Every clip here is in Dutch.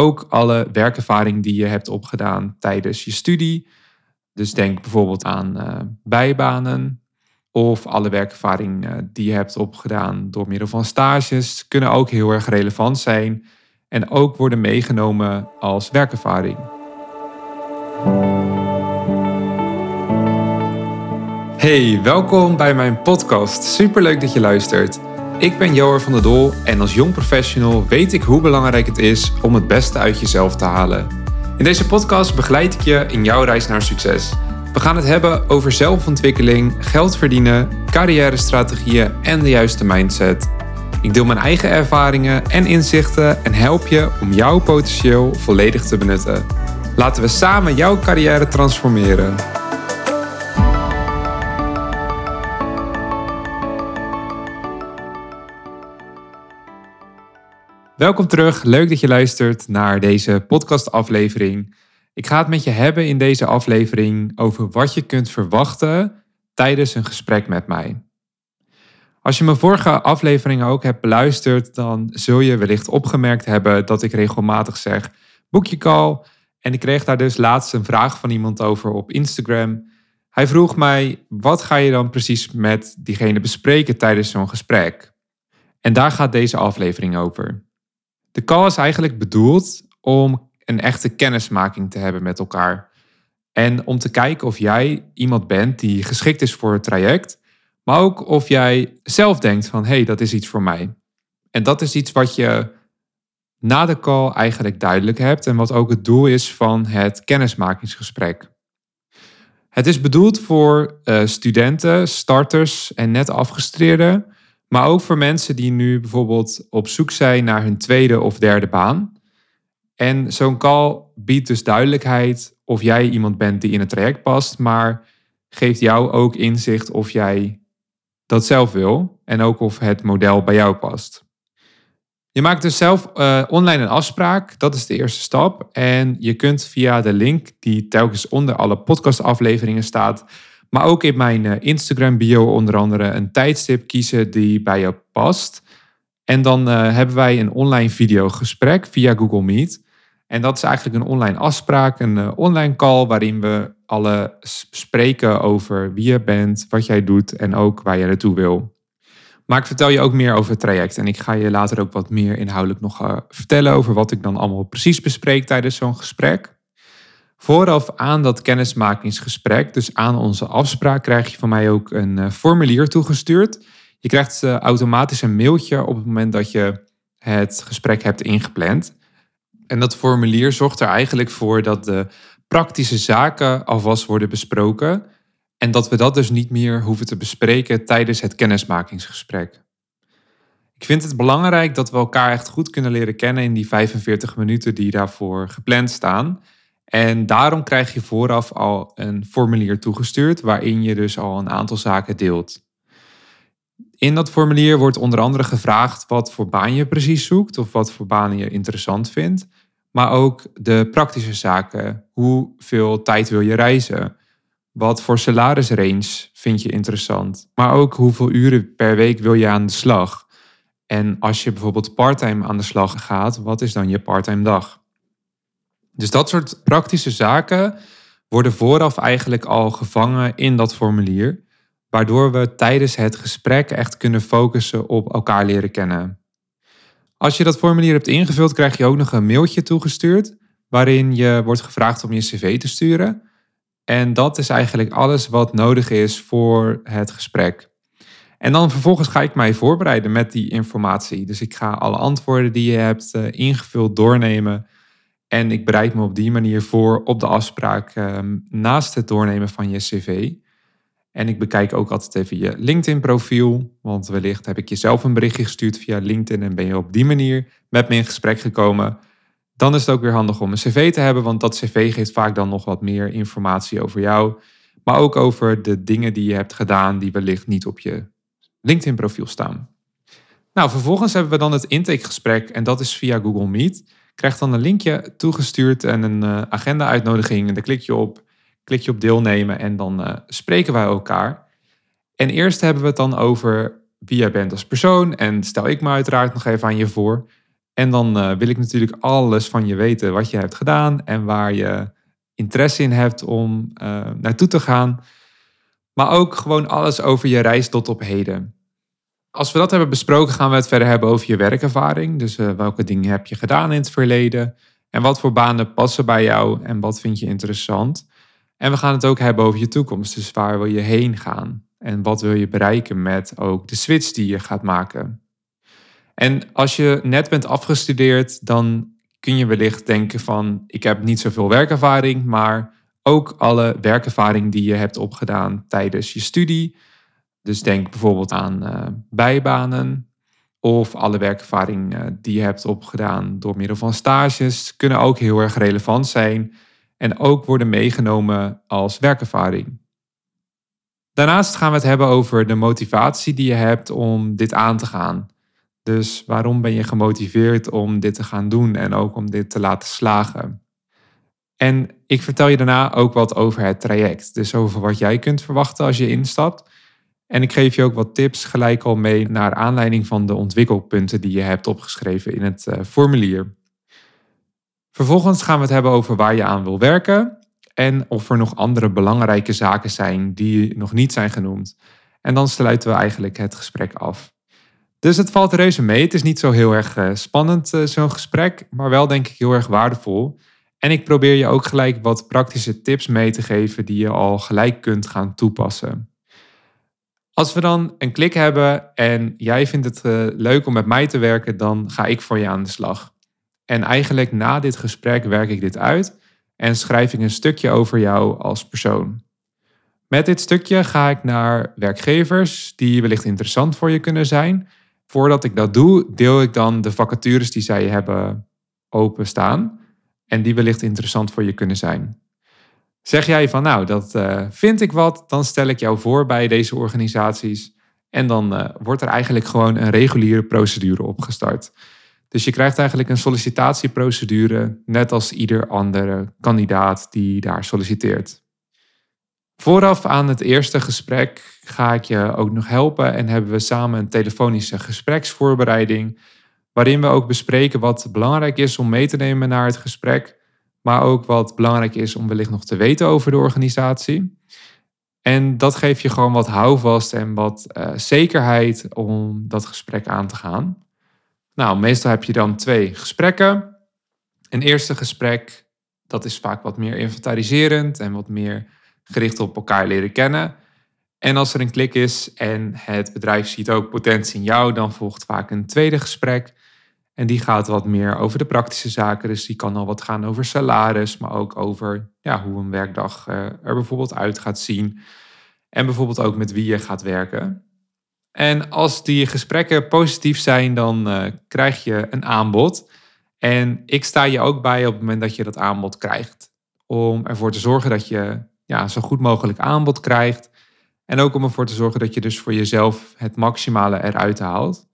ook alle werkervaring die je hebt opgedaan tijdens je studie. Dus denk bijvoorbeeld aan uh, bijbanen of alle werkervaring uh, die je hebt opgedaan door middel van stages. Kunnen ook heel erg relevant zijn en ook worden meegenomen als werkervaring. Hey, welkom bij mijn podcast. Superleuk dat je luistert. Ik ben Joar van der Dol en als jong professional weet ik hoe belangrijk het is om het beste uit jezelf te halen. In deze podcast begeleid ik je in jouw reis naar succes. We gaan het hebben over zelfontwikkeling, geld verdienen, carrière-strategieën en de juiste mindset. Ik deel mijn eigen ervaringen en inzichten en help je om jouw potentieel volledig te benutten. Laten we samen jouw carrière transformeren. Welkom terug. Leuk dat je luistert naar deze podcastaflevering. Ik ga het met je hebben in deze aflevering over wat je kunt verwachten tijdens een gesprek met mij. Als je mijn vorige afleveringen ook hebt beluisterd, dan zul je wellicht opgemerkt hebben dat ik regelmatig zeg: boek je call. En ik kreeg daar dus laatst een vraag van iemand over op Instagram. Hij vroeg mij: wat ga je dan precies met diegene bespreken tijdens zo'n gesprek? En daar gaat deze aflevering over. De call is eigenlijk bedoeld om een echte kennismaking te hebben met elkaar. En om te kijken of jij iemand bent die geschikt is voor het traject, maar ook of jij zelf denkt van hé, hey, dat is iets voor mij. En dat is iets wat je na de call eigenlijk duidelijk hebt en wat ook het doel is van het kennismakingsgesprek. Het is bedoeld voor uh, studenten, starters en net afgestudeerden maar ook voor mensen die nu bijvoorbeeld op zoek zijn naar hun tweede of derde baan. En zo'n call biedt dus duidelijkheid of jij iemand bent die in het traject past, maar geeft jou ook inzicht of jij dat zelf wil en ook of het model bij jou past. Je maakt dus zelf uh, online een afspraak, dat is de eerste stap. En je kunt via de link die telkens onder alle podcastafleveringen staat, maar ook in mijn eh, Instagram bio onder andere een tijdstip kiezen die bij je past. En dan uh, hebben wij een online videogesprek via Google Meet. En dat is eigenlijk een online afspraak, een uh, online call waarin we alle spreken over wie je bent, wat jij doet en ook waar je naartoe wil. Maar ik vertel je ook meer over het traject en ik ga je later ook wat meer inhoudelijk nog vertellen over wat ik dan allemaal precies bespreek tijdens zo'n gesprek. Vooraf aan dat kennismakingsgesprek, dus aan onze afspraak, krijg je van mij ook een uh, formulier toegestuurd. Je krijgt uh, automatisch een mailtje op het moment dat je het gesprek hebt ingepland. En dat formulier zorgt er eigenlijk voor dat de praktische zaken alvast worden besproken. En dat we dat dus niet meer hoeven te bespreken tijdens het kennismakingsgesprek. Ik vind het belangrijk dat we elkaar echt goed kunnen leren kennen in die 45 minuten die daarvoor gepland staan. En daarom krijg je vooraf al een formulier toegestuurd waarin je dus al een aantal zaken deelt. In dat formulier wordt onder andere gevraagd wat voor baan je precies zoekt of wat voor banen je interessant vindt. Maar ook de praktische zaken. Hoeveel tijd wil je reizen? Wat voor salarisrange vind je interessant? Maar ook hoeveel uren per week wil je aan de slag? En als je bijvoorbeeld parttime aan de slag gaat, wat is dan je parttime dag? Dus dat soort praktische zaken worden vooraf eigenlijk al gevangen in dat formulier, waardoor we tijdens het gesprek echt kunnen focussen op elkaar leren kennen. Als je dat formulier hebt ingevuld, krijg je ook nog een mailtje toegestuurd waarin je wordt gevraagd om je cv te sturen. En dat is eigenlijk alles wat nodig is voor het gesprek. En dan vervolgens ga ik mij voorbereiden met die informatie. Dus ik ga alle antwoorden die je hebt eh, ingevuld doornemen en ik bereid me op die manier voor op de afspraak ehm, naast het doornemen van je cv. En ik bekijk ook altijd even je LinkedIn-profiel. Want wellicht heb ik jezelf een berichtje gestuurd via LinkedIn en ben je op die manier met me in gesprek gekomen. Dan is het ook weer handig om een cv te hebben, want dat cv geeft vaak dan nog wat meer informatie over jou. Maar ook over de dingen die je hebt gedaan die wellicht niet op je LinkedIn-profiel staan. Nou, vervolgens hebben we dan het intakegesprek en dat is via Google Meet krijgt dan een linkje toegestuurd en een uh, agenda-uitnodiging. En daar klik je op, klik je op deelnemen en dan uh, spreken wij elkaar. En eerst hebben we het dan over wie jij bent als persoon. En stel ik me uiteraard nog even aan je voor. En dan wil ik natuurlijk alles van je weten wat je hebt gedaan en waar je interesse in hebt om naartoe te gaan. Maar ook gewoon alles over je reis tot op heden. Als we dat hebben besproken, gaan we het verder hebben over je werkervaring. Dus welke dingen heb je gedaan in het verleden? En wat voor banen passen bij jou en wat vind je interessant? En we gaan het ook hebben over je toekomst. Dus waar wil je heen gaan? En wat wil je bereiken met ook de switch die je gaat maken? En als je net bent afgestudeerd, dan kun je wellicht denken van ik heb niet zoveel werkervaring, maar ook alle werkervaring die je hebt opgedaan tijdens je studie. Dus denk bijvoorbeeld aan uh, bijbanen, of alle werkervaring eh, die je hebt opgedaan door middel van stages kunnen ook heel erg relevant zijn en ook worden meegenomen als werkervaring. Daarnaast gaan we het hebben over de motivatie die je hebt om dit aan te gaan. Dus waarom ben je gemotiveerd om dit te gaan doen en ook om dit te laten slagen? En ik vertel je daarna ook wat over het traject. Dus over wat jij kunt verwachten als je instapt. En ik geef je ook wat tips gelijk al mee naar aanleiding van de ontwikkelpunten die je hebt opgeschreven in het uh, formulier. Vervolgens gaan we het hebben over waar je aan wil werken en of er nog andere belangrijke zaken zijn die nog niet zijn genoemd. En dan sluiten we eigenlijk het gesprek af. Dus het valt reuze mee. Het is niet zo heel erg uh, spannend, uh, zo'n gesprek, maar wel denk ik heel erg waardevol. En ik probeer je ook gelijk wat praktische tips mee te geven die je al gelijk kunt gaan toepassen. Als we dan een klik hebben en jij vindt het uh, leuk om met mij te werken, dan ga ik voor je aan de slag. En eigenlijk na dit gesprek werk ik dit uit en schrijf ik een stukje over jou als persoon. Met dit stukje ga ik naar werkgevers die wellicht interessant voor je kunnen zijn. Voordat ik dat doe, deel ik dan de vacatures die zij hebben openstaan en die wellicht interessant voor je kunnen zijn. Zeg jij van nou, dat uh, vind ik wat, dan stel ik jou voor bij deze organisaties. En dan uh, wordt er eigenlijk gewoon een reguliere procedure opgestart. Dus je krijgt eigenlijk een sollicitatieprocedure, net als ieder andere kandidaat die daar solliciteert. Vooraf aan het eerste gesprek ga ik je ook nog helpen en hebben we samen een telefonische gespreksvoorbereiding, waarin we ook bespreken wat belangrijk is om mee te nemen naar het gesprek maar ook wat belangrijk is om wellicht nog te weten over de organisatie. En dat geeft je gewoon wat houvast en wat uh, zekerheid om dat gesprek aan te gaan. Nou, meestal heb je dan twee gesprekken. Een eerste gesprek, dat is vaak wat meer inventariserend en wat meer gericht op elkaar leren kennen. En als er een klik is en het bedrijf ziet ook potentie in jou, dan volgt vaak een tweede gesprek. En die gaat wat meer over de praktische zaken. Dus die kan al wat gaan over salaris, maar ook over ja, hoe een werkdag eh, er bijvoorbeeld uit gaat zien. En bijvoorbeeld ook met wie je gaat werken. En als die gesprekken positief zijn, dan uh, krijg je een aanbod. En ik sta je ook bij op het moment dat je dat aanbod krijgt. Om ervoor te zorgen dat je ja, zo goed mogelijk aanbod krijgt. En ook om ervoor te zorgen dat je dus voor jezelf het maximale eruit haalt.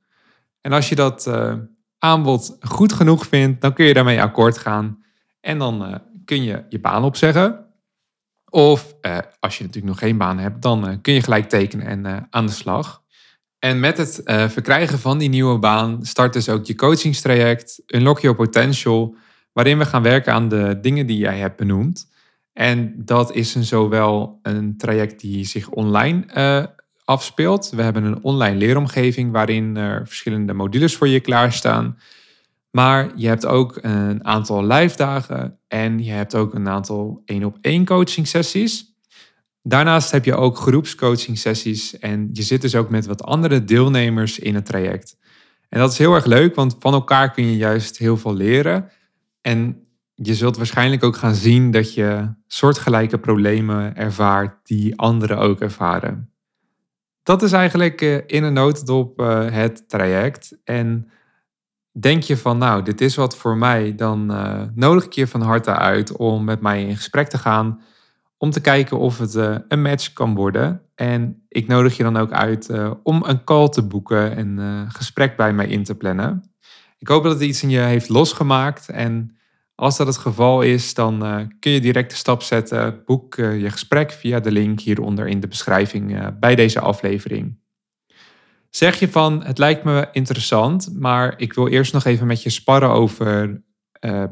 En als je dat uh, aanbod goed genoeg vindt, dan kun je daarmee akkoord gaan. En dan uh, kun je je baan opzeggen. Of uh, als je natuurlijk nog geen baan hebt, dan uh, kun je gelijk tekenen en aan de slag. En met het verkrijgen van die nieuwe baan start dus ook je coachingstraject, Unlock Your Potential, waarin we gaan werken aan de dingen die jij hebt benoemd. En dat is een, zowel een traject die zich online afspeelt. We hebben een online leeromgeving waarin er verschillende modules voor je klaarstaan. Maar je hebt ook een aantal live dagen en je hebt ook een aantal één op één coaching sessies. Daarnaast heb je ook groepscoaching sessies en je zit dus ook met wat andere deelnemers in het traject. En dat is heel erg leuk, want van elkaar kun je juist heel veel leren. En je zult waarschijnlijk ook gaan zien dat je soortgelijke problemen ervaart die anderen ook ervaren dat is eigenlijk uh, in een notendop uh, het traject. En denk je van, nou, dit is wat voor mij, dan uh, nodig ik je van harte uit om met mij in gesprek te gaan. Om te kijken of het een match kan worden. En ik nodig je dan ook uit om een call te boeken en gesprek bij mij in te plannen. Ik hoop dat het iets in je heeft losgemaakt. En als dat het geval is, dan uh, kun je direct de stap zetten. Boek uh, je gesprek via de link hieronder in de beschrijving uh, bij deze aflevering. Zeg je van, het lijkt me interessant, maar ik wil eerst nog even met je sparren over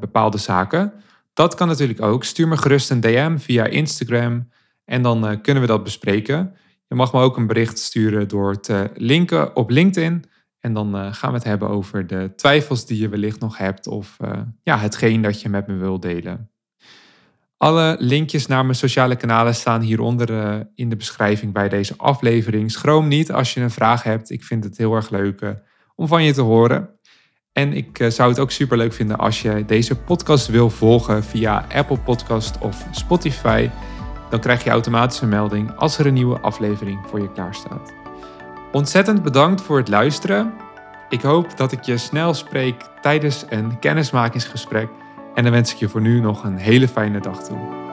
bepaalde zaken. Dat kan natuurlijk ook. Stuur me gerust een DM via Instagram en dan kunnen we dat bespreken. Je mag me ook een bericht sturen door te linken op LinkedIn. En dan uh, gaan we het hebben over de twijfels die je wellicht nog hebt of ja, hetgeen dat je met me wil delen. Alle linkjes naar mijn sociale kanalen staan hieronder uh, in de beschrijving bij deze aflevering. Schroom niet als je een vraag hebt. Ik vind het heel erg leuk om van je te horen. En ik zou het ook super leuk vinden als je deze podcast wil volgen via Apple Podcast of Spotify. Dan krijg je automatisch een melding als er een nieuwe aflevering voor je klaar staat. Ontzettend bedankt voor het luisteren. Ik hoop dat ik je snel spreek tijdens een kennismakingsgesprek. En dan wens ik je voor nu nog een hele fijne dag toe.